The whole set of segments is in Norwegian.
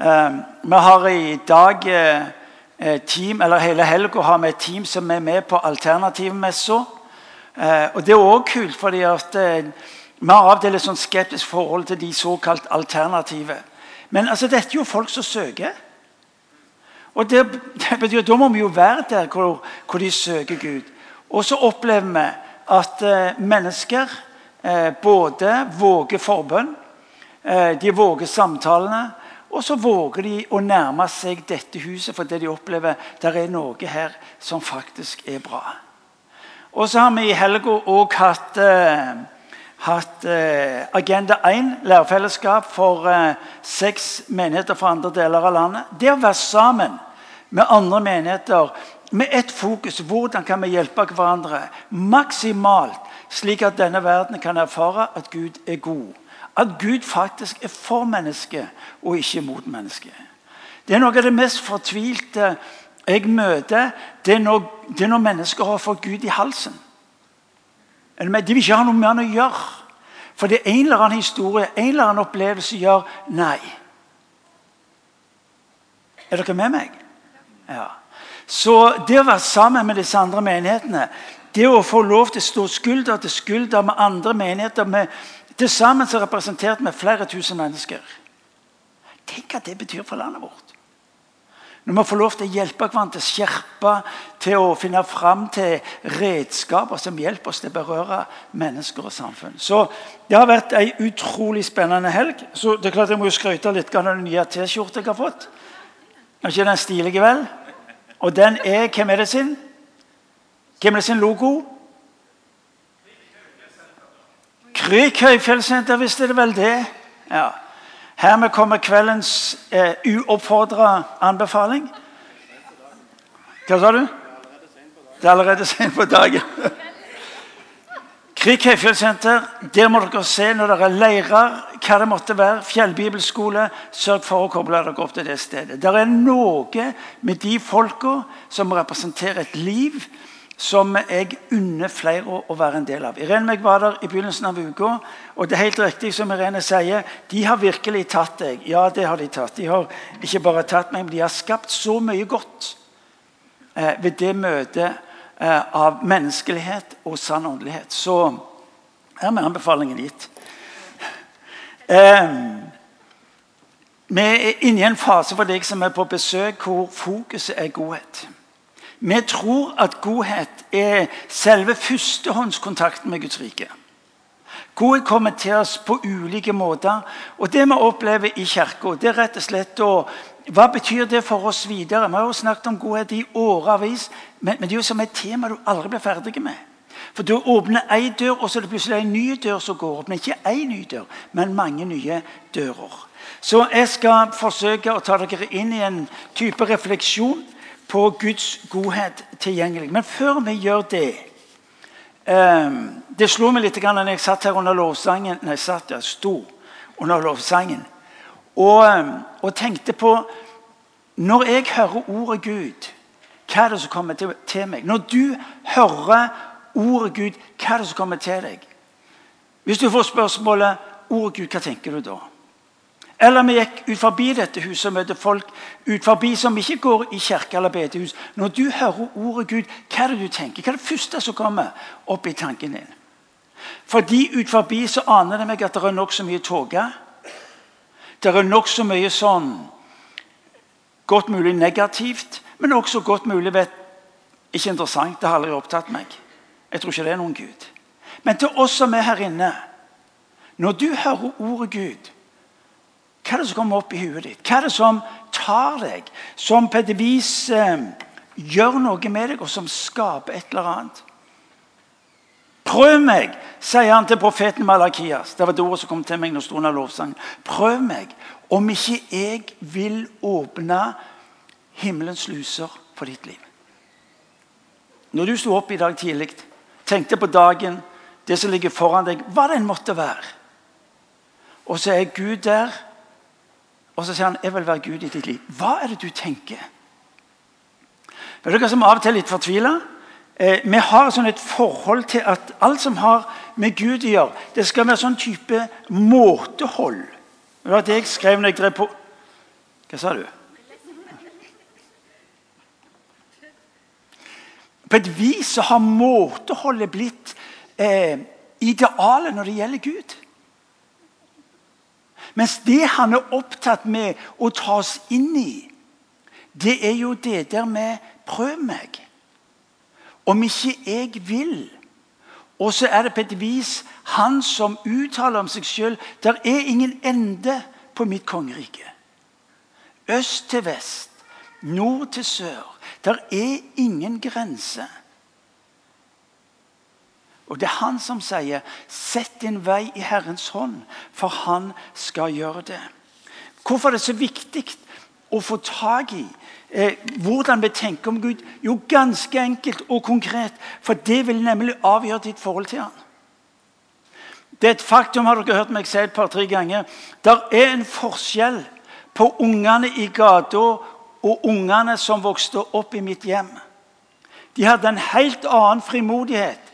Eh, vi har i dag eh, eh, team, eller hele helga har vi et team som er med på alternativmessa. Og det er òg kult, fordi at vi har av sånn skeptisk forhold til de såkalt alternative. Men altså, dette er jo folk som søker. Og det, det betyr, Da må vi jo være der hvor, hvor de søker Gud. Og så opplever vi at eh, mennesker eh, både våger forbønn, eh, de våger samtalene, og så våger de å nærme seg dette huset fordi de opplever det er noe her som faktisk er bra. Og så har vi i helga òg hatt, eh, hatt eh, Agenda 1, lærerfellesskap for eh, seks menigheter fra andre deler av landet. Det å være sammen med andre menigheter med ett fokus hvordan kan vi hjelpe hverandre maksimalt, slik at denne verden kan erfare at Gud er god. At Gud faktisk er for mennesket og ikke mot mennesket. Det er noe av det mest fortvilte jeg møter. Det er når, det er når mennesker har fått Gud i halsen. De vil ikke ha noe med han å gjøre. For det er en eller annen historie, en eller annen opplevelse gjør nei. Er dere med meg? Ja. Så det å være sammen med disse andre menighetene, det å få lov til å stå skulder til skulder med andre menigheter med, Til sammen så representert med flere tusen mennesker. Tenk hva det betyr for landet vårt. Når vi får lov til å hjelpe hverandre til skjerpe, til å finne fram til redskaper som hjelper oss til å berøre mennesker og samfunn. Så Det har vært ei utrolig spennende helg. Så det er klart Jeg må jo skryte litt av den nye T-skjorta jeg har fått. Er ikke den stilige, vel? Og den er Hvem er det sin? Hvem er det sin logo? Krik høyfjellssenter, visste er vel det. Ja. Hermed kommer kveldens eh, uoppfordra anbefaling. Hva sa du? Det er allerede sent på dagen. Krik Høyfjellsenter, der må dere se når dere er leirer, hva det måtte være. Fjellbibelskole. Sørg for å koble dere opp til det stedet. Det er noe med de folka som representerer et liv som jeg unner flere å være en del av. Irene og var der i begynnelsen av uka, og det er helt riktig som Irene sier, de har virkelig tatt deg. Ja, det har de tatt. De har ikke bare tatt meg, men de har skapt så mye godt eh, ved det møtet eh, av menneskelighet og sann åndelighet. Så her med anbefalingen gitt. Eh, vi er inne i en fase for deg som er på besøk, hvor fokuset er godhet. Vi tror at godhet er selve førstehåndskontakten med Guds rike. Godhet kommer til oss på ulike måter. Og det vi opplever i kirka, det er rett og slett å Hva betyr det for oss videre? Vi har jo snakket om godhet i årevis, men, det er jo som et tema du aldri blir ferdig med. For Du åpner én dør, og så er det plutselig en ny dør som går opp. Men ikke én ny dør, men mange nye dører. Så jeg skal forsøke å ta dere inn i en type refleksjon på Guds godhet tilgjengelig. Men før vi gjør det eh, Det slo meg litt når jeg satt her under lovsangen Nei, satt, jeg sto under lovsangen og, ehm, og, tenkte på Når jeg hører ordet Gud, hva er det som kommer til, til meg? Når du hører ordet Gud, hva er det som kommer til deg? Hvis du får spørsmålet ordet Gud, hva tenker du da? Eller vi gikk ut forbi dette huset og møtte folk ut forbi som ikke går i kirke eller bedehus. Når du hører ordet Gud, hva er det du tenker? Hva er det første som kommer opp i tanken din? Fordi ut forbi så aner det meg at det er nokså mye tåke. Det er nokså mye sånn godt mulig negativt, men også godt mulig vet, ikke interessant. Det har aldri opptatt meg. Jeg tror ikke det er noen Gud. Men til oss som er her inne Når du hører ordet Gud hva er det som kommer opp i huet ditt? Hva er det som tar deg? Som på et vis eh, gjør noe med deg, og som skaper et eller annet? Prøv meg, sier han til profeten Malakias. Det var det ordet som kom til meg når stod under lovsangen. Prøv meg om ikke jeg vil åpne himmelens luser for ditt liv. Når du sto opp i dag tidlig, tenkte på dagen, det som ligger foran deg, hva det enn måtte være, og så er Gud der og så sier han 'Jeg vil være Gud i ditt liv'. Hva er det du tenker? Er dere som av og til er litt fortvila? Eh, vi har sånn et forhold til at alt som har med Gud å gjøre, det skal være sånn type måtehold. Det var det jeg skrev når jeg drev på Hva sa du? På et vis så har måteholdet blitt eh, idealet når det gjelder Gud. Mens det han er opptatt med å ta oss inn i, det er jo det der med 'prøv meg'. Om ikke jeg vil. Og så er det på et vis han som uttaler om seg sjøl der er ingen ende på mitt kongerike. Øst til vest, nord til sør. Der er ingen grense. Og det er han som sier, 'Sett din vei i Herrens hånd', for han skal gjøre det. Hvorfor er det så viktig å få tak i eh, hvordan vi tenker om Gud? Jo, ganske enkelt og konkret, for det vil nemlig avgjøre ditt forhold til han. Det er et faktum, har dere hørt meg si et par-tre ganger. Der er en forskjell på ungene i gata og ungene som vokste opp i mitt hjem. De hadde en helt annen frimodighet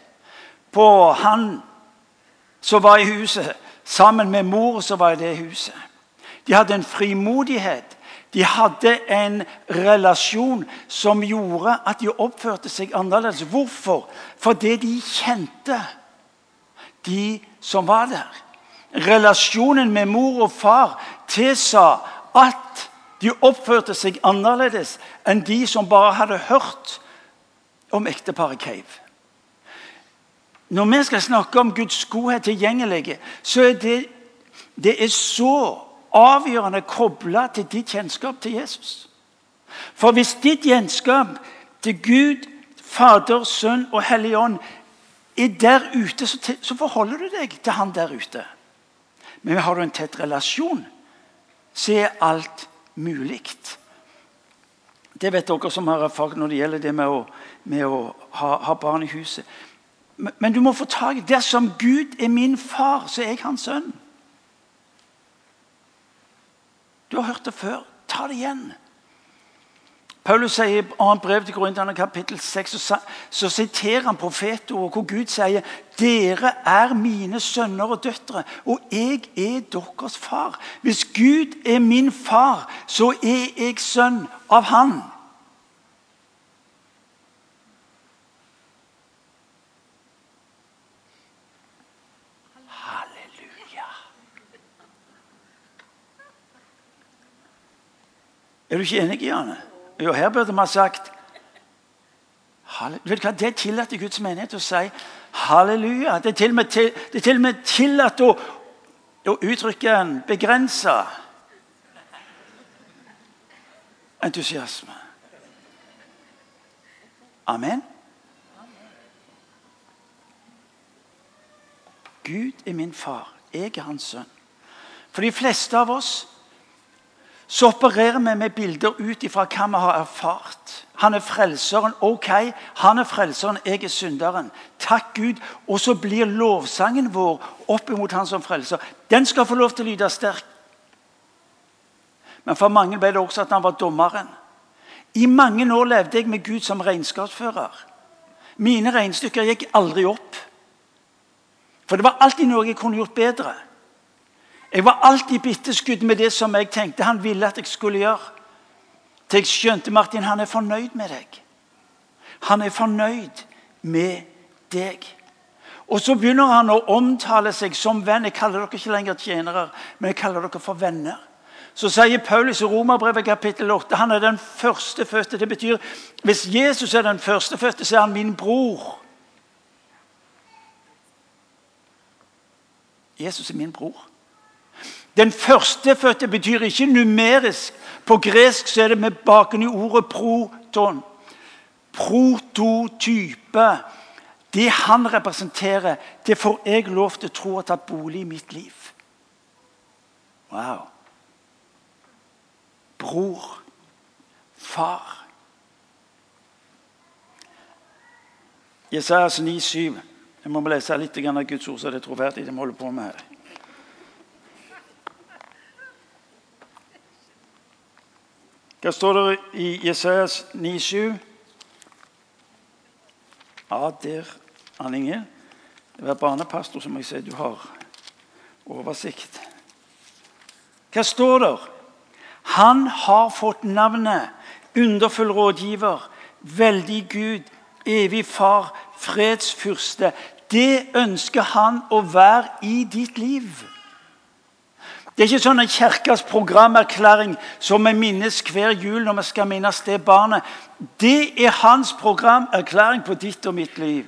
på han som var i huset, sammen med mor som var i det huset. De hadde en frimodighet. De hadde en relasjon som gjorde at de oppførte seg annerledes. Hvorfor? Fordi de kjente de som var der. Relasjonen med mor og far tilsa at de oppførte seg annerledes enn de som bare hadde hørt om ekteparet Cave. Når vi skal snakke om Guds godhet tilgjengelig, så er det, det er så avgjørende kobla til ditt kjennskap til Jesus. For hvis ditt kjennskap til Gud, Fader, Sønn og Hellig Ånd er der ute, så, forholder du deg til han der ute. Men har du en tett relasjon, så er alt mulig. Det vet dere som har erfaring når det gjelder det med å, med å ha, ha, barn i huset. Men, du må få tak i Dersom Gud er min far, så er jeg hans sønn. Du har hørt det før. Ta det igjen. Paulus sier i annet brev til Korinterne kapittel 6 så, så siterer han profetord hvor Gud sier dere er mine sønner og døtre, og jeg er deres far. Hvis Gud er min far, så er jeg sønn av Han. Er du ikke enig, i Janne? Jo, her burde ha sagt vet du hva, Det er Guds menighet å si halleluja. Det er til og med, til, til og med tillatt å, å uttrykke en begrensa entusiasme. Amen. Gud er min far. Jeg er hans sønn. For de fleste av oss så opererer vi med bilder ut ifra hva vi har erfart. Han er frelseren. Ok, han er frelseren, jeg er synderen. Takk Gud. Og så blir lovsangen vår opp imot han som frelser. Den skal få lov til å lyde sterkt. Men for mange ble det også at han var dommeren. I mange år levde jeg med Gud som regnskapsfører. Mine regnestykker gikk aldri opp. For det var alltid noe jeg kunne gjort bedre. Jeg var alltid bitteskudd med det som jeg tenkte han ville at jeg skulle gjøre. Til jeg skjønte Martin, han er fornøyd med deg. Han er fornøyd med deg. Og så begynner han å omtale seg som venn. Jeg kaller dere ikke lenger tjenere, men jeg kaller dere for venner. Så sier Paulus i Romerbrevet kapittel 8 han er den førstefødte. Det betyr hvis Jesus er den førstefødte, så er han min bror. Jesus er min bror. Den førstefødte betyr ikke numerisk. På gresk så er det med baken i ordet proton. Prototype. Det han representerer, det får jeg lov til å tro har tatt bolig i mitt liv. Wow. Bror. Far. Jesajas 9,7. Jeg må lese litt av Guds ord, så det er troverdig, det vi holder på med her. Hva står det i Jesajas 9,7? Ja, der, Ann Inge. Vær barnepastor, så må jeg si du har oversikt. Hva står der? Han har fått navnet underfull rådgiver, veldig Gud, evig far, fredsfyrste. Det ønsker han å være i ditt liv. Det er ikke sånn en kirkas programerklæring som vi minnes hver jul når vi skal minnes det barnet. Det er hans programerklæring på ditt og mitt liv.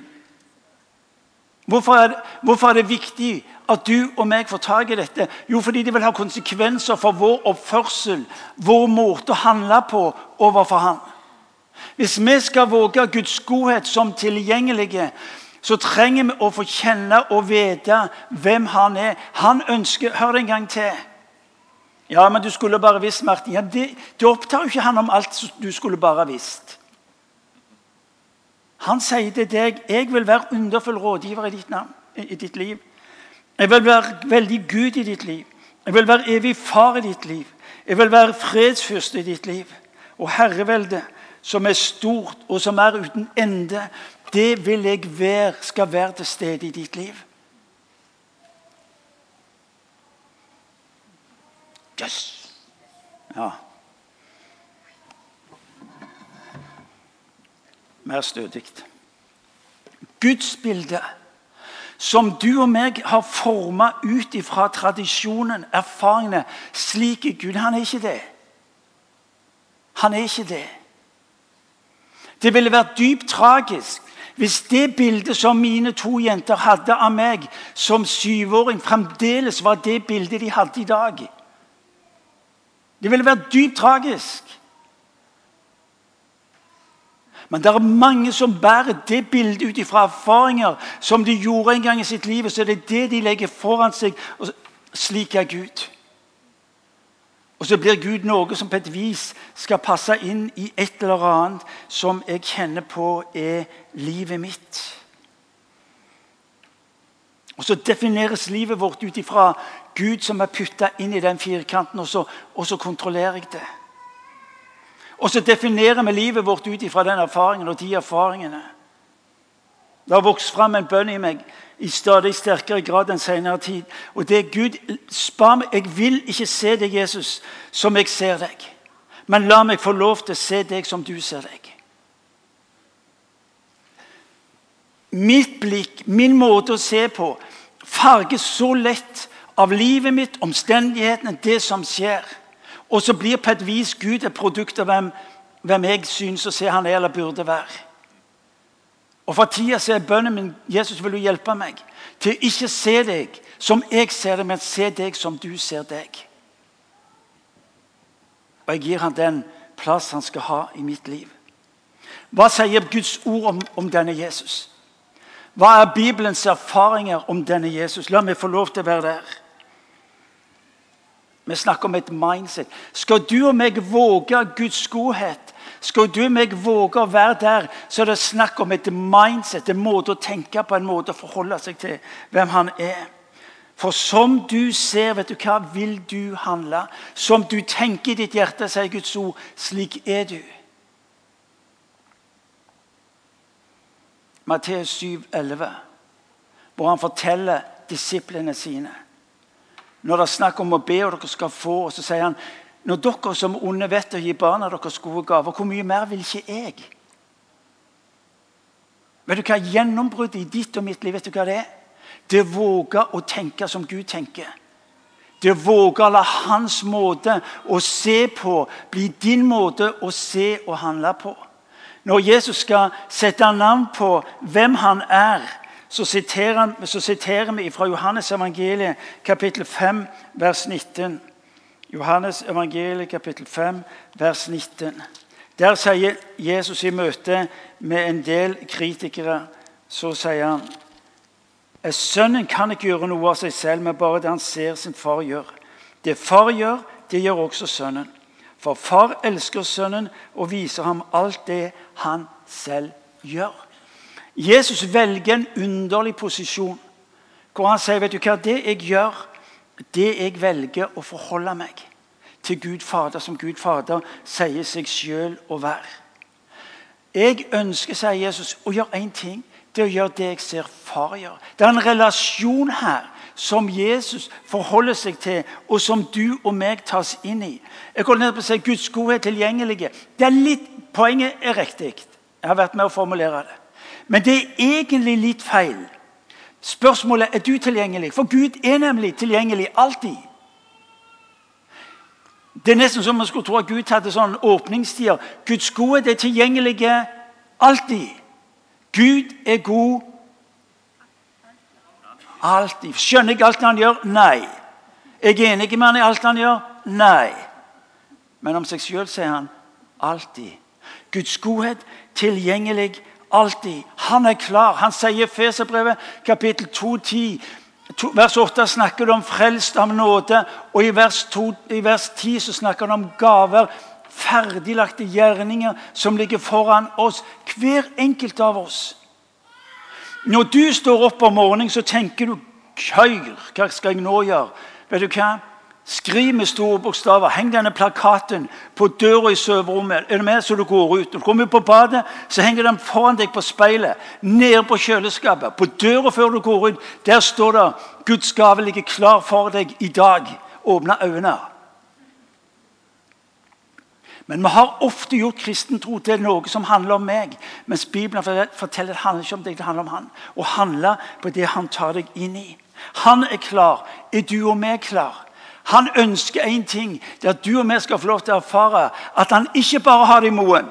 Hvorfor er, det, hvorfor er, det, viktig at du og meg får tak i dette? Jo, fordi det vil ha konsekvenser for vår oppførsel, vår måte å handle på overfor Han. Hvis vi skal våge Guds godhet som tilgjengelige, så trenger vi å få kjenne og vite hvem Han er. Han ønsker Hør en gang til. Ja, men du skulle bare visst, Martin. Ja, det, det opptar jo ikke han om alt du skulle bare visst. Han sier til deg 'Jeg vil være underfull rådgiver i ditt, navn, i ditt liv'. 'Jeg vil være veldig Gud i ditt liv'. 'Jeg vil være evig far i ditt liv'. 'Jeg vil være fredsfyrste i ditt liv'. Og herrevelde, som er stort og som er uten ende, det vil jeg være, skal være til stede i ditt liv. Yes. Ja. mer stødig. Gudsbildet som du og meg har forma ut fra tradisjonen, erfaringene. Slik er Gud. Han er ikke det. Han er ikke det. Det ville vært dypt tragisk hvis det bildet som mine to jenter hadde av meg som syvåring, fremdeles var det bildet de hadde i dag. Det ville vært dypt tragisk. Men det er mange som bærer det bildet ut fra erfaringer som de gjorde en gang i sitt liv. Så det er det de legger foran seg. og Slik er Gud. Og så blir Gud noe som på et vis skal passe inn i et eller annet som jeg kjenner på er livet mitt. Og Så defineres livet vårt ut ifra Gud som er putta inn i den firkanten, og så, og så kontrollerer jeg det. Og så definerer vi livet vårt ut ifra den erfaringen og de erfaringene. Det har vokst fram en bønn i meg i stadig sterkere grad den senere tid. Og det er Gud spar meg. Jeg vil ikke se deg, Jesus, som jeg ser deg. Men la meg få lov til å se deg som du ser deg. Mitt blikk, min måte å se på, farges så lett av livet mitt, omstendighetene, det som skjer. Og så blir på et vis Gud et produkt av hvem, hvem jeg syns å se han er eller burde være. Og For tida er bønnen min Jesus vil du hjelpe meg til å ikke se deg som jeg ser deg, men se deg som du ser deg. Og jeg gir han den plass han skal ha i mitt liv. Hva sier Guds ord om, om denne Jesus? Hva er Bibelens erfaringer om denne Jesus? La meg få lov til å være der. Vi snakker om et mindset. Skal du og meg våge Guds godhet, skal du og meg våge å være der, så er det snakk om et mindset, en måte å tenke på, en måte å forholde seg til hvem han er. For som du ser, vet du hva, vil du handle. Som du tenker i ditt hjerte, sier Guds ord, slik er du. Matteus 7, 11, hvor han forteller disiplene sine når det er snakk om å be, og dere skal få, så sier han når dere som onde vet å gi barna deres gode gaver, hvor mye mer vil ikke jeg? Vet du hva Gjennombruddet i ditt og mitt liv vet du hva det er? Det å våge å tenke som Gud tenker. Det å våge å la hans måte å se på bli din måte å se og handle på. Når Jesus skal sette navn på hvem han er, så siterer, så siterer vi fra Johannes evangeliet kapittel 5, vers 19. Johannes evangeliet kapittel 5, vers 19. Der sier Jesus i møte med en del kritikere så sier han Sønnen kan ikke gjøre noe av seg selv, men bare det han ser sin far gjør. Det far gjør, det gjør også sønnen. For far elsker sønnen og viser ham alt det han selv gjør. Jesus velger en underlig posisjon hvor han sier vet du hva, det jeg gjør, det jeg velger å forholde meg til Gud Fader, som Gud Fader sier seg sjøl å være. Jeg ønsker, sier Jesus, å gjøre én ting. Det er å gjøre det jeg ser far gjøre. Det er en relasjon her som Jesus forholder seg til, og som du og meg tas inn i. Jeg går ned på å si Guds godhet tilgjengelige. Det er litt, Poenget er riktig. Jeg har vært med å formulere det. Men det er egentlig litt feil. Spørsmålet er du tilgjengelig, for Gud er nemlig tilgjengelig alltid. Det er nesten som man skulle tro at Gud hadde sånn åpningstider. Guds godhet er tilgjengelige alltid. Gud er god alltid. Skjønner jeg alt han gjør? Nei. Jeg er enig med han i alt han gjør? Nei. Men om seg sjøl sier han alltid. Guds godhet tilgjengelig alltid. Han er klar. Han sier i Feserbrevet kapittel 2, 10, vers 8 snakker det om frelst av nåde. Og i vers, 2, i vers 10 så snakker han om gaver. Ferdiglagte gjerninger som ligger foran oss. Hver enkelt av oss. Når du står opp om morgenen, så tenker du Køyr, hva skal jeg nå gjøre? Vet du hva? Skriv med store bokstaver. Heng denne plakaten på døra i soverommet. Er du med så du går ut? Når du kommer på badet, så henger den foran deg på speilet. Nede på kjøleskapet. På døra før du går ut, der står det 'Guds gave ligger klar for deg i dag'. Åpne øynene. Men vi har ofte gjort kristen tro til noe som handler om meg. Mens Bibelen forteller det handler ikke om deg, det handler om han. Å handle på det han tar deg inn i. Han er klar. Er du og meg klar? Han ønsker én ting. Det er at du og vi skal få lov til å erfare at han ikke bare har det i moen.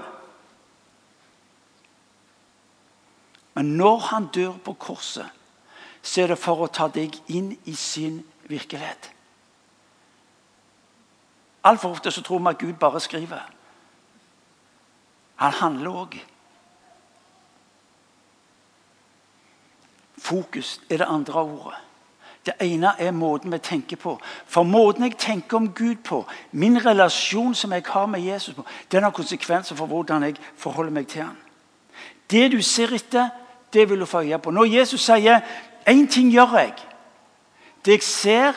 Men når han dør på korset, så er det for å ta deg inn i sin virkelighet. Altfor ofte så tror vi at Gud bare skriver. Han handler òg. Fokus er det andre ordet. Det ene er måten vi tenker på. For måten jeg tenker om Gud på, min relasjon som jeg har med Jesus på, den har konsekvenser for hvordan jeg forholder meg til ham. Det du ser etter, det vil du få øye på. Når Jesus sier 'én ting gjør jeg', det jeg ser,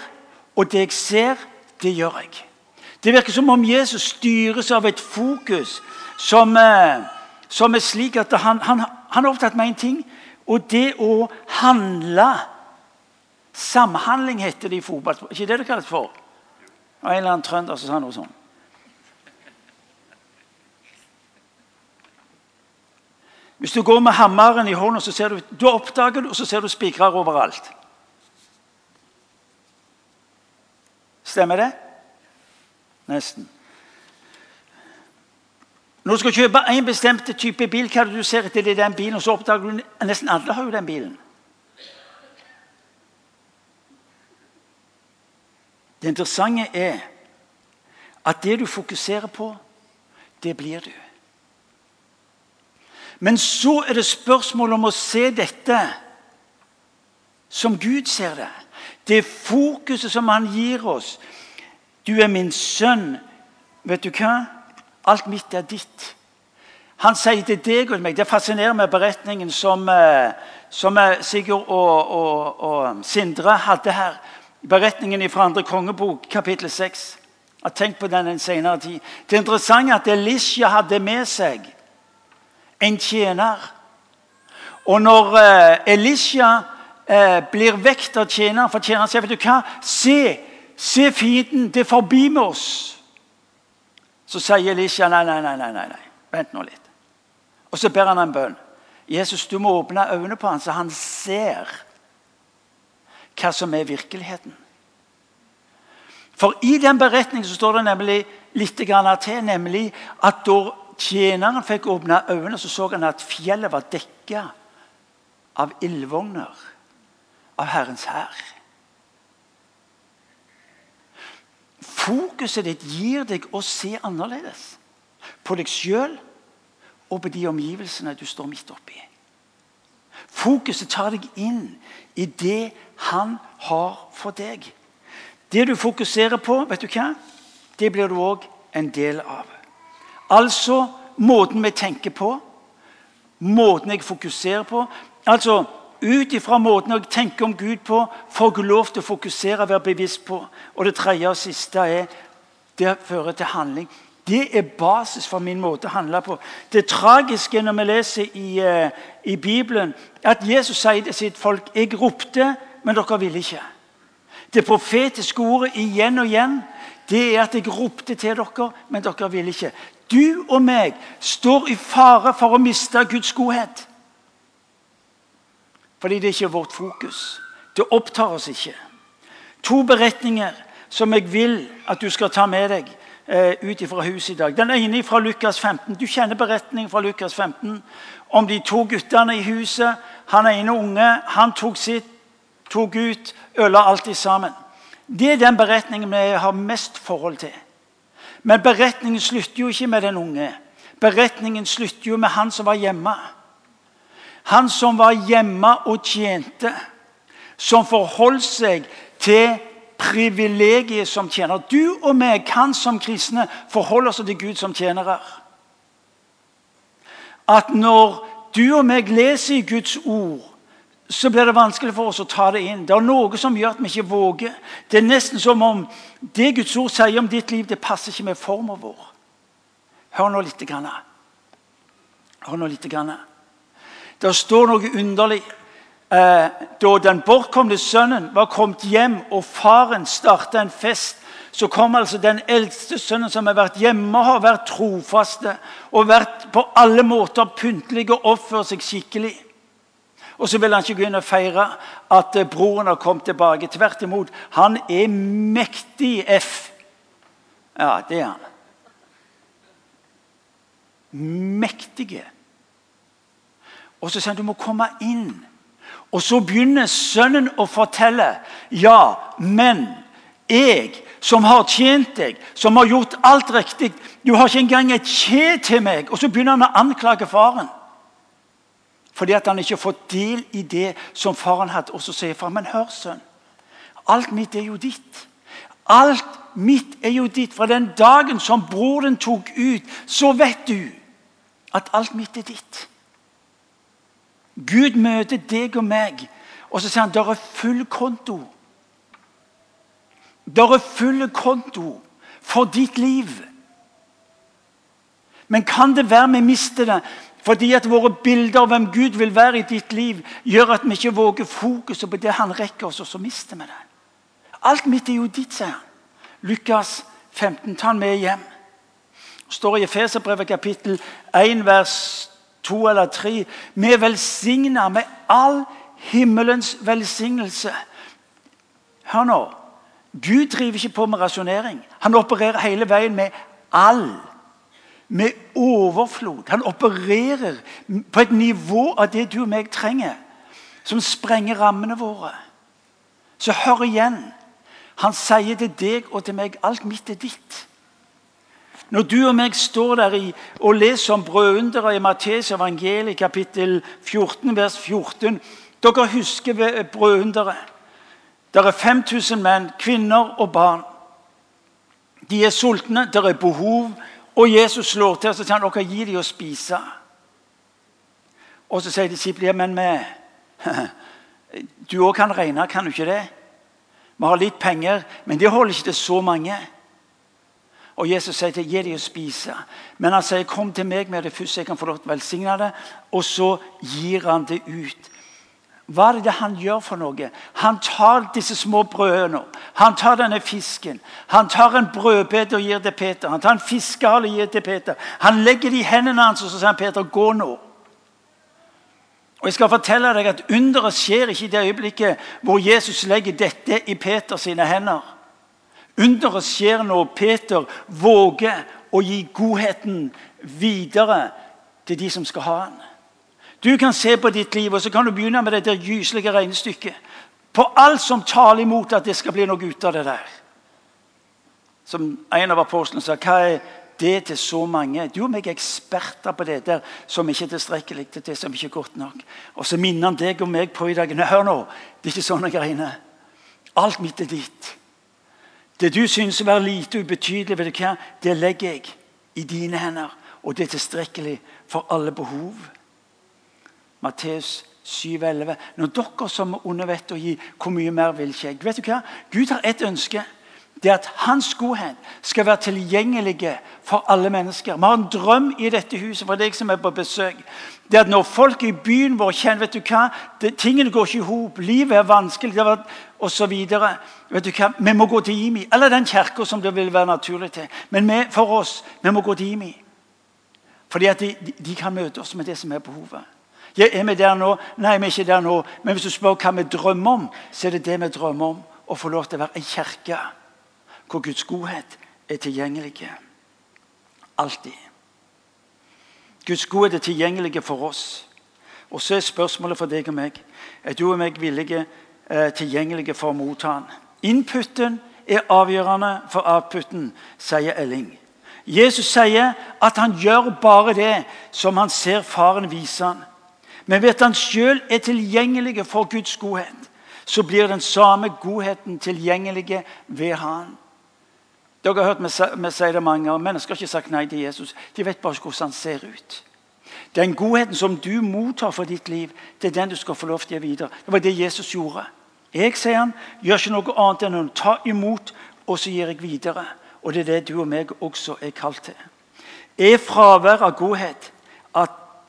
og det jeg ser, det gjør jeg. Det virker som om Jesus styres av et fokus som, eh, som er slik at han, han, han er opptatt med én ting, og det å handle Samhandling heter det i fotball. Ikke det det kalles for? Og en eller annen trønder som sa noe sånt. Hvis du går med hammeren i hånda, så ser du, du oppdager det, og så ser du spikrer overalt. Stemmer det? Nesten. Når du skal kjøpe en bestemt type bil, hva er det du ser etter den bilen, og så oppdager du nesten alle har jo den bilen. Det interessante er at det du fokuserer på, det blir du. Men så er det spørsmål om å se dette som Gud ser det. Det fokuset som han gir oss. Du er min sønn. Vet du hva? Alt mitt er ditt. Han sier til deg og meg Det fascinerer meg beretningen som, eh, som eh, Sigurd og, og, og Sindre hadde her beretningen fra andre kongebok, kapittel 6. Jeg har tenkt på den en senere tid. Det er interessant at Elisha hadde med seg en tjener. Og når uh, Elisha uh, blir vekt av tjeneren, for tjeneren sier vet du hva, se, se fienden, det er forbi med oss. Så sier Elisha nei, nei, nei, nei, nei, vent nå litt. Og så ber han en bønn. Jesus, du må åpne øynene på ham, så han ser hva som er virkeligheten. For i den beretningen så står det nemlig litt til, nemlig at da tjeneren fikk åpne øynene, så så han at fjellet var dekka av ildvogner av Herrens hær. Fokuset ditt gir deg å se annerledes på deg sjøl og på de omgivelsene du står midt oppi. Fokuset tar deg inn i det han har for deg. Det du fokuserer på, vet du hva? det blir du òg en del av. Altså måten vi tenker på, måten jeg fokuserer på. Altså Ut ifra måten jeg tenker om Gud på, får jeg lov til å fokusere og være bevisst på. Og det tredje og siste er det fører til handling. Det er basis for min måte å handle på. Det tragiske når vi leser i, uh, i Bibelen, at Jesus sier til sitt folk 'Jeg ropte, men dere ville ikke'. Det profetiske ordet igjen og igjen det er at jeg ropte til dere, men dere ville ikke. Du og meg står i fare for å miste Guds godhet. Fordi det ikke er vårt fokus. Det opptar oss ikke. To beretninger som jeg vil at du skal ta med deg eh, ut fra huset i dag. Den ene fra Lukas 15. Du kjenner beretningen fra Lukas 15 om de to guttene i huset. Han ene unge han tok sitt, tok ut, øla i sammen. Det er den beretningen vi har mest forhold til. Men beretningen slutter jo ikke med den unge. Beretningen slutter jo med han som var hjemme. Han som var hjemme og tjente. Som forholdt seg til privilegiet som tjener. Du og vi kan som kristne forholde oss til Gud som tjenere. At når du og meg leser i Guds ord, så blir det vanskelig for oss å ta det inn. Det er noe som gjør at vi ikke våger. Det er nesten som om det Guds ord sier om ditt liv, det passer ikke med forma vår. Hør nå litt. Grann. Hør nå litt. Grann. Det står noe underlig. Eh, da den bortkomne sønnen var kommet hjem, og faren starta en fest, så kom altså den eldste sønnen som har vært hjemme, har vært trofaste og vært på alle måter pyntelig og oppført seg skikkelig. Og så vil han ikke gå inn og feire at eh, broren har kommet tilbake. Tvert imot. Han er mektig F. Ja, det er han. Mektige. Og så sier han du må komme inn. Og så begynner sønnen å fortelle. Ja, men jeg som har tjent deg, som har gjort alt riktig Du har ikke engang et kje til meg. Og så begynner han å anklage faren. Fordi at han ikke har fått del i det som faren hadde. Og så sier far, men hør, sønn. Alt mitt er jo ditt. Alt mitt er jo ditt. Fra den dagen som broren tok ut, så vet du at alt mitt er ditt. Gud møter deg og meg, og så sier han der er full konto. Der er full konto for ditt liv. Men kan det være vi mister det fordi at våre bilder av hvem Gud vil være i ditt liv, gjør at vi ikke våger fokuset på det han rekker oss, og så mister vi det. Alt mitt er jo ditt, sier han. Lukas 15. Ta han med hjem. Det står i Efeserbrevet kapittel 1, vers 2 eller 3. Vi er velsigna med all himmelens velsignelse. Hør nå. Gud driver ikke på med rasjonering. Han opererer hele veien med all med overflod. Han opererer på et nivå av det du og meg trenger, som sprenger rammene våre. Så hør igjen. Han sier til deg og til meg alt mitt er ditt. Når du og meg står der i, og leser om brødunderet i Matteus evangeliet, kapittel 14, vers 14 Dere husker brødunderet. Det er 5000 menn, kvinner og barn. De er sultne, det er behov og Jesus slår til og så sier han, dere gi dem å spise. Og så sier disiplene men vi, du òg kan regne, kan du ikke det? Vi har litt penger, men det holder ikke til så mange. Og Jesus sier til gi dem å spise. Men han sier kom til meg med det først, jeg kan få lov til å velsigne det. Og så gir han det ut. Hva er det han gjør for noe? Han tar disse små brødene. Han tar denne fisken. Han tar en brødbete og gir det Peter. Han tar en fiskehale og gir det Peter. Han legger det i hendene hans og så sier han, Peter, gå nå. Og jeg skal fortelle deg at Underet skjer ikke i det øyeblikket hvor Jesus legger dette i Peters hender. Underet skjer når Peter våger å gi godheten videre til de som skal ha den. Du kan se på ditt liv og så kan du begynne med dette gyselige regnestykket. På alt som taler imot at det skal bli noe ut av det der. Som en av apostlene sa, hva er det til så mange? Du og meg er eksperter på det der som ikke er tilstrekkelig til det som ikke er godt nok. Og så minner han deg og meg på i dag. Hør nå, det er ikke sånne greiene. Alt mitt er ditt. Det du syns å være lite og ubetydelig, vet du hva? det legger jeg i dine hender. Og det er tilstrekkelig for alle behov. Matteus 7,11. Når dere som er onde vet å gi, hvor mye mer vil ikke jeg? Vet du hva? Gud har ett ønske. det er at hans godhet skal være tilgjengelige for alle mennesker. Vi har en drøm i dette huset for deg som er på besøk. Det er at Når folk i byen vår kjenner vet du hva, det, tingene går ikke i hop, livet er vanskelig osv. Vi må gå til Imi, eller den kirka som det vil være naturlig til. Men vi, for oss, vi må gå til Imi. Fordi at de, de, kan møte oss med det som er behovet. Ja, er vi der nå? Nei, vi er ikke der nå. Men hvis du spør hva vi drømmer om, så er det det vi drømmer om. Å få lov til å være en kirke hvor Guds godhet er tilgjengelig. Alltid. Guds godhet er tilgjengelig for oss. Og så er spørsmålet for deg og meg er du og meg villige eh, tilgjengelige for å motta den. Inputen er avgjørende for outputen, sier Elling. Jesus sier at han gjør bare det som han ser faren vise han. Men ved at han sjøl er tilgjengelig for Guds godhet, så blir den samme godheten tilgjengelig ved han. Dere har hørt meg si det mange ganger. Mennesker har ikke sagt nei til Jesus. De vet bare hvordan han ser ut. Den godheten som du mottar for ditt liv, det er den du skal få lov til å gi videre. Det var det Jesus gjorde. Jeg sier han, gjør ikke noe annet enn å ta imot, og så gir jeg videre. Og det er det du og meg også er kalt til. Er fravær av godhet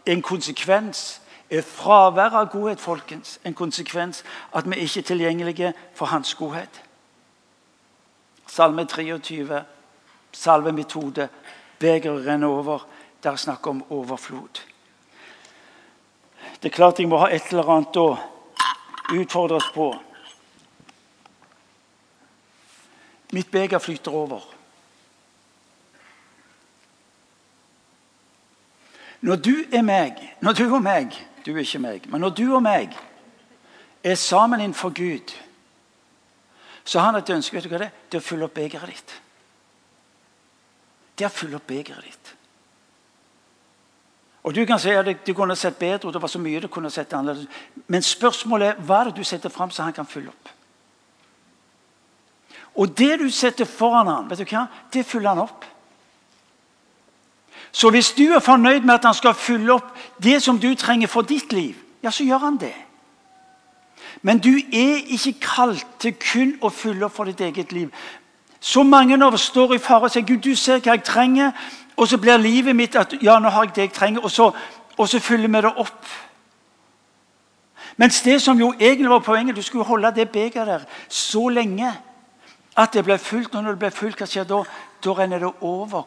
en konsekvens? Er fravær av godhet folkens, en konsekvens at vi ikke er tilgjengelige for hans godhet? Salme 23, salvemetode, begeret renner over. Der er snakk om overflod. Det er klart jeg må ha et eller annet å utfordres på. Mitt beger flyter over. Når du er meg, når du og meg Du er ikke meg, men når du og meg er sammen innenfor Gud, så har han et ønske vet du hva det er? Det er å fylle opp begeret ditt. Det er å fylle opp begeret ditt. Og Du kan si at det kunne sett bedre ut, det var så mye det kunne sett annerledes Men spørsmålet er hva er det du setter fram så han kan fylle opp. Og det du setter foran ham, vet du hva? det fyller han opp. Så hvis du er fornøyd med at han skal fylle opp det som du trenger for ditt liv, ja, så gjør han det. Men du er ikke kalt til kun å fylle opp for ditt eget liv. Så mange av oss står i fare og sier Gud, du ser hva jeg trenger. Og så blir livet mitt at ja, nå har jeg det jeg trenger, og så, og så fyller vi det opp. Mens det som jo egentlig var poenget, du skulle holde det begeret der så lenge at det ble fullt. Og når det ble fullt, hva skjer da? Da renner det over.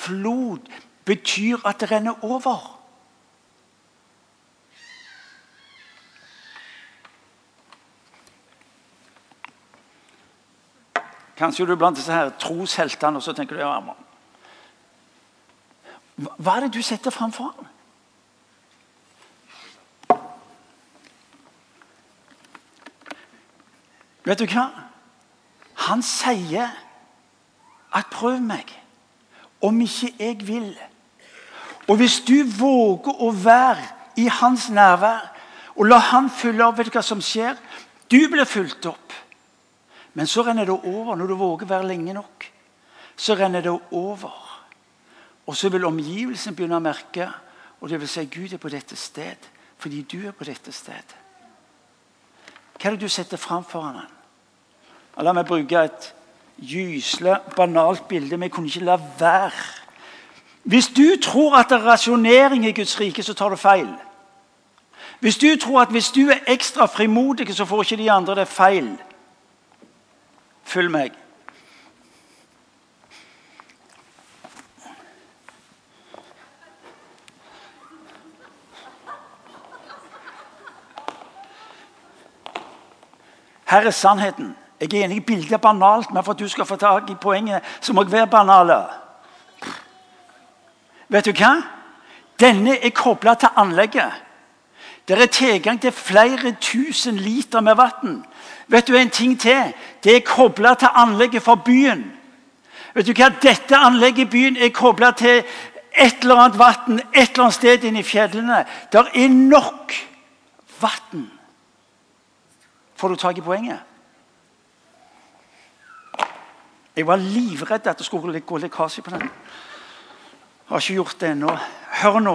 Overflod betyr at det renner over. Kanskje du er blant disse her trosheltene og så tenker du, ja, Hva er det du setter framfor ham? Vet du hva? Han sier at 'prøv meg, om ikke jeg vil'. Og hvis du våger å være i hans nærvær og la han følge opp, hva som skjer? Du blir fulgt opp. Men så renner det over. Når du våger være lenge nok, så renner det over. Og så vil omgivelsen begynne å merke, og det vil si Gud er på dette sted fordi du er på dette sted. Hva er det du setter fram foran ham? La meg bruke et gyselig banalt bilde. Vi kunne ikke la være. Hvis du tror at det er rasjonering i Guds rike, så tar du feil. Hvis du tror at hvis du er ekstra frimodig, så får ikke de andre det feil. Følg meg. Her er sannheten. Jeg er enig i bildet er banalt, men for at du skal få tak i poenget, så må jeg være banale. Vet du hva? Denne er kobla til anlegget. Det er tilgang til flere tusen liter med vann. Vet du en ting til? Det er kobla til anlegget for byen. Vet du hva? Dette anlegget i byen er kobla til et eller annet vann et eller annet sted inne i fjellene. Der er nok vann. Får du tak i poenget? Jeg var livredd at det skulle gå lekkasje på den. Jeg har ikke gjort det ennå. Hør nå.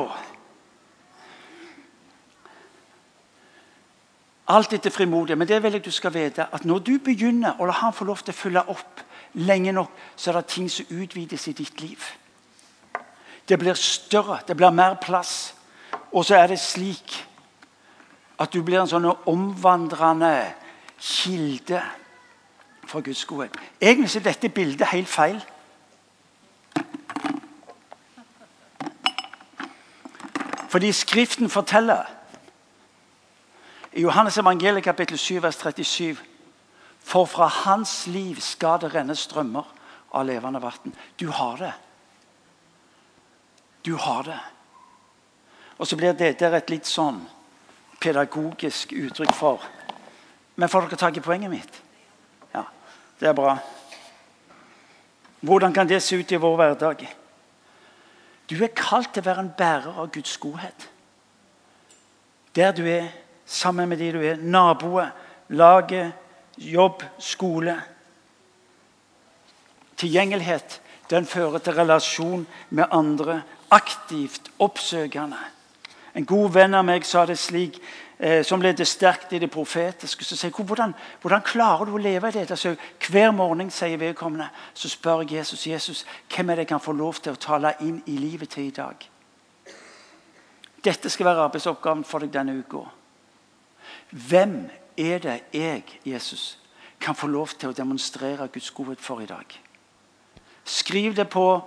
Alt etter frimodighet. Men det vil jeg du skal vite, at når du begynner å la han få lov til å følge opp lenge nok, så er det ting som utvides i ditt liv. Det blir større, det blir mer plass. Og så er det slik at du blir en sånn omvandrende kilde for Guds godhet. Egentlig er dette bildet helt feil. Fordi Skriften forteller i Johannes evangeliet kapittel 7, vers 37 For fra hans liv skal det renne strømmer av levende vann. Du har det. Du har det. Og så blir dette et litt sånn pedagogisk uttrykk for Men får dere tak i poenget mitt? Det er bra. Hvordan kan det se ut i vår hverdag? Du er kalt til å være en bærer av Guds godhet. Der du er, sammen med de du er, naboer, laget, jobb, skole. Tilgjengelighet den fører til relasjon med andre, aktivt oppsøkende. En god venn av meg sa det slik, eh, som levde sterkt i det profetiske. så sier hvordan, hvordan klarer du å leve i dette? Så hver morgen sier vedkommende, så spør jeg Jesus Jesus, hvem er det jeg kan få lov til å tale inn i livet til i dag. Dette skal være arbeidsoppgaven for deg denne uka. Hvem er det jeg, Jesus, kan få lov til å demonstrere Guds godhet for i dag? Skriv det på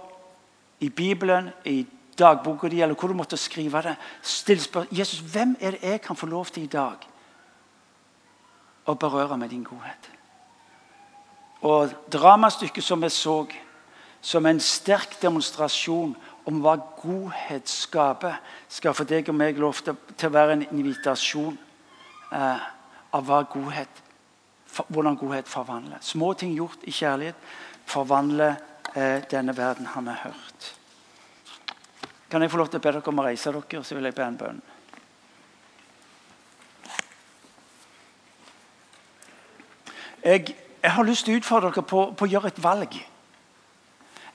i Bibelen, i dagboka di, eller hvor du måtte skrive det. Still spørsmål. Jesus, hvem er det jeg kan få lov til i dag å berøre med din godhet? Og Dramastykket som vi så, som en sterk demonstrasjon om hva godhet skaper, skal for deg og meg lov til, å være en invitasjon eh, av godhet, for, hvordan godhet forvandler. Små ting gjort i kjærlighet forvandler eh, denne verden, han har hørt. Kan jeg få lov til å be dere om å reise dere, så vil jeg be en bønn. Jeg, jeg, har lyst til å utfordre dere på, på, å gjøre et valg.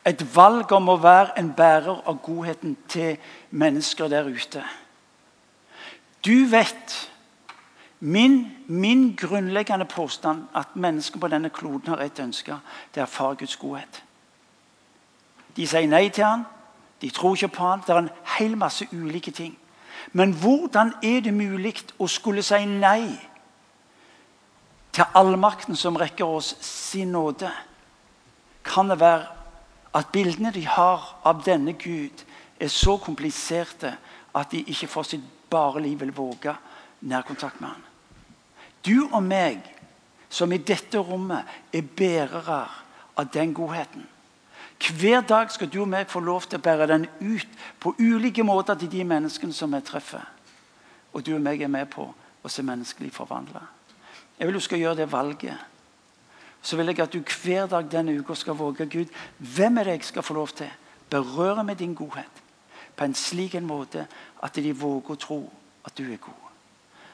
Et valg om å være en bærer av godheten til mennesker der ute. Du vet Min, min, grunnleggende påstand at mennesker på denne kloden har ett ønske. Det er far Guds godhet. De sier nei til han, de tror ikke på han. Det er en hel masse ulike ting. Men hvordan er det mulig å skulle si nei til allmakten som rekker oss sin nåde? Kan det være at bildene de har av denne Gud, er så kompliserte at de ikke for sitt bare liv vil våge nærkontakt med han? Du og meg, som i dette rommet er bærere av den godheten. Hver dag skal du og meg få lov til å bære den ut på ulike måter til de menneskene som vi treffer. Og du og meg er med på å se menneskelig forvandla. Jeg vil du skal gjøre det valget. Så vil jeg at du hver dag denne uka skal våge Gud. Hvem er det jeg skal få lov til? Berøre med din godhet på en slik en måte at de våger å tro at du er god.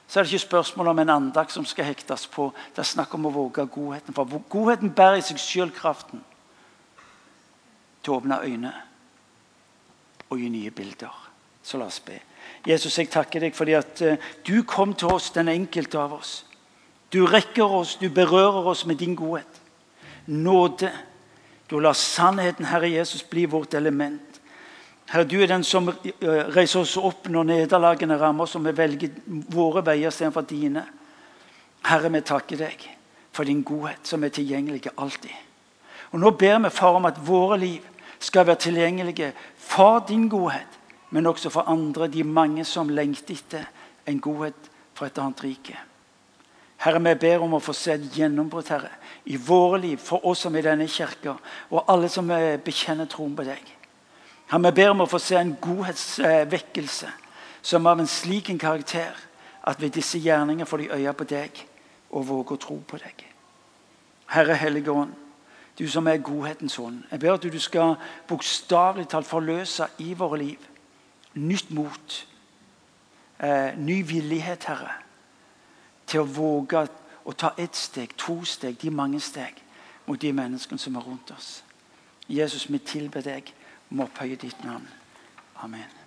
Så er det ikke spørsmål om en andakt som skal hektes på. Det er snakk om å våge godheten. For godheten bærer i seg selv kraften til å åpne øyne og gi nye bilder. Så la oss be. Jesus, jeg takker deg fordi at uh, du kom til oss, den enkelte av oss. Du rekker oss, du berører oss med din godhet. Nåde. Du lar sannheten, Herre Jesus, bli vårt element. Herre, du er den som uh, reiser oss opp når nederlagene rammer oss, og vi velger våre veier istedenfor dine. Herre, vi takker deg for din godhet, som er tilgjengelig alltid. Og Nå ber vi far om at våre liv skal være tilgjengelige for din godhet, men også for andre, de mange som lengter etter en godhet fra et annet rike. Herre, vi ber om å få se et gjennombrudd Herre, i våre liv, for oss som er i denne kirka, og alle som bekjenner troen på deg. Herre, vi ber om å få se en godhetsvekkelse som av en slik en karakter at ved disse gjerninger får de øye på deg og våger å tro på deg. Herre Hellige Ånd, du som er godhetens ånd. Jeg ber at du skal bokstavelig talt forløse i våre liv nytt mot, eh, ny villighet, Herre, til å våge å ta ett steg, to steg, de mange steg mot de menneskene som er rundt oss. Jesus, vi tilber deg om å opphøye ditt navn. Amen.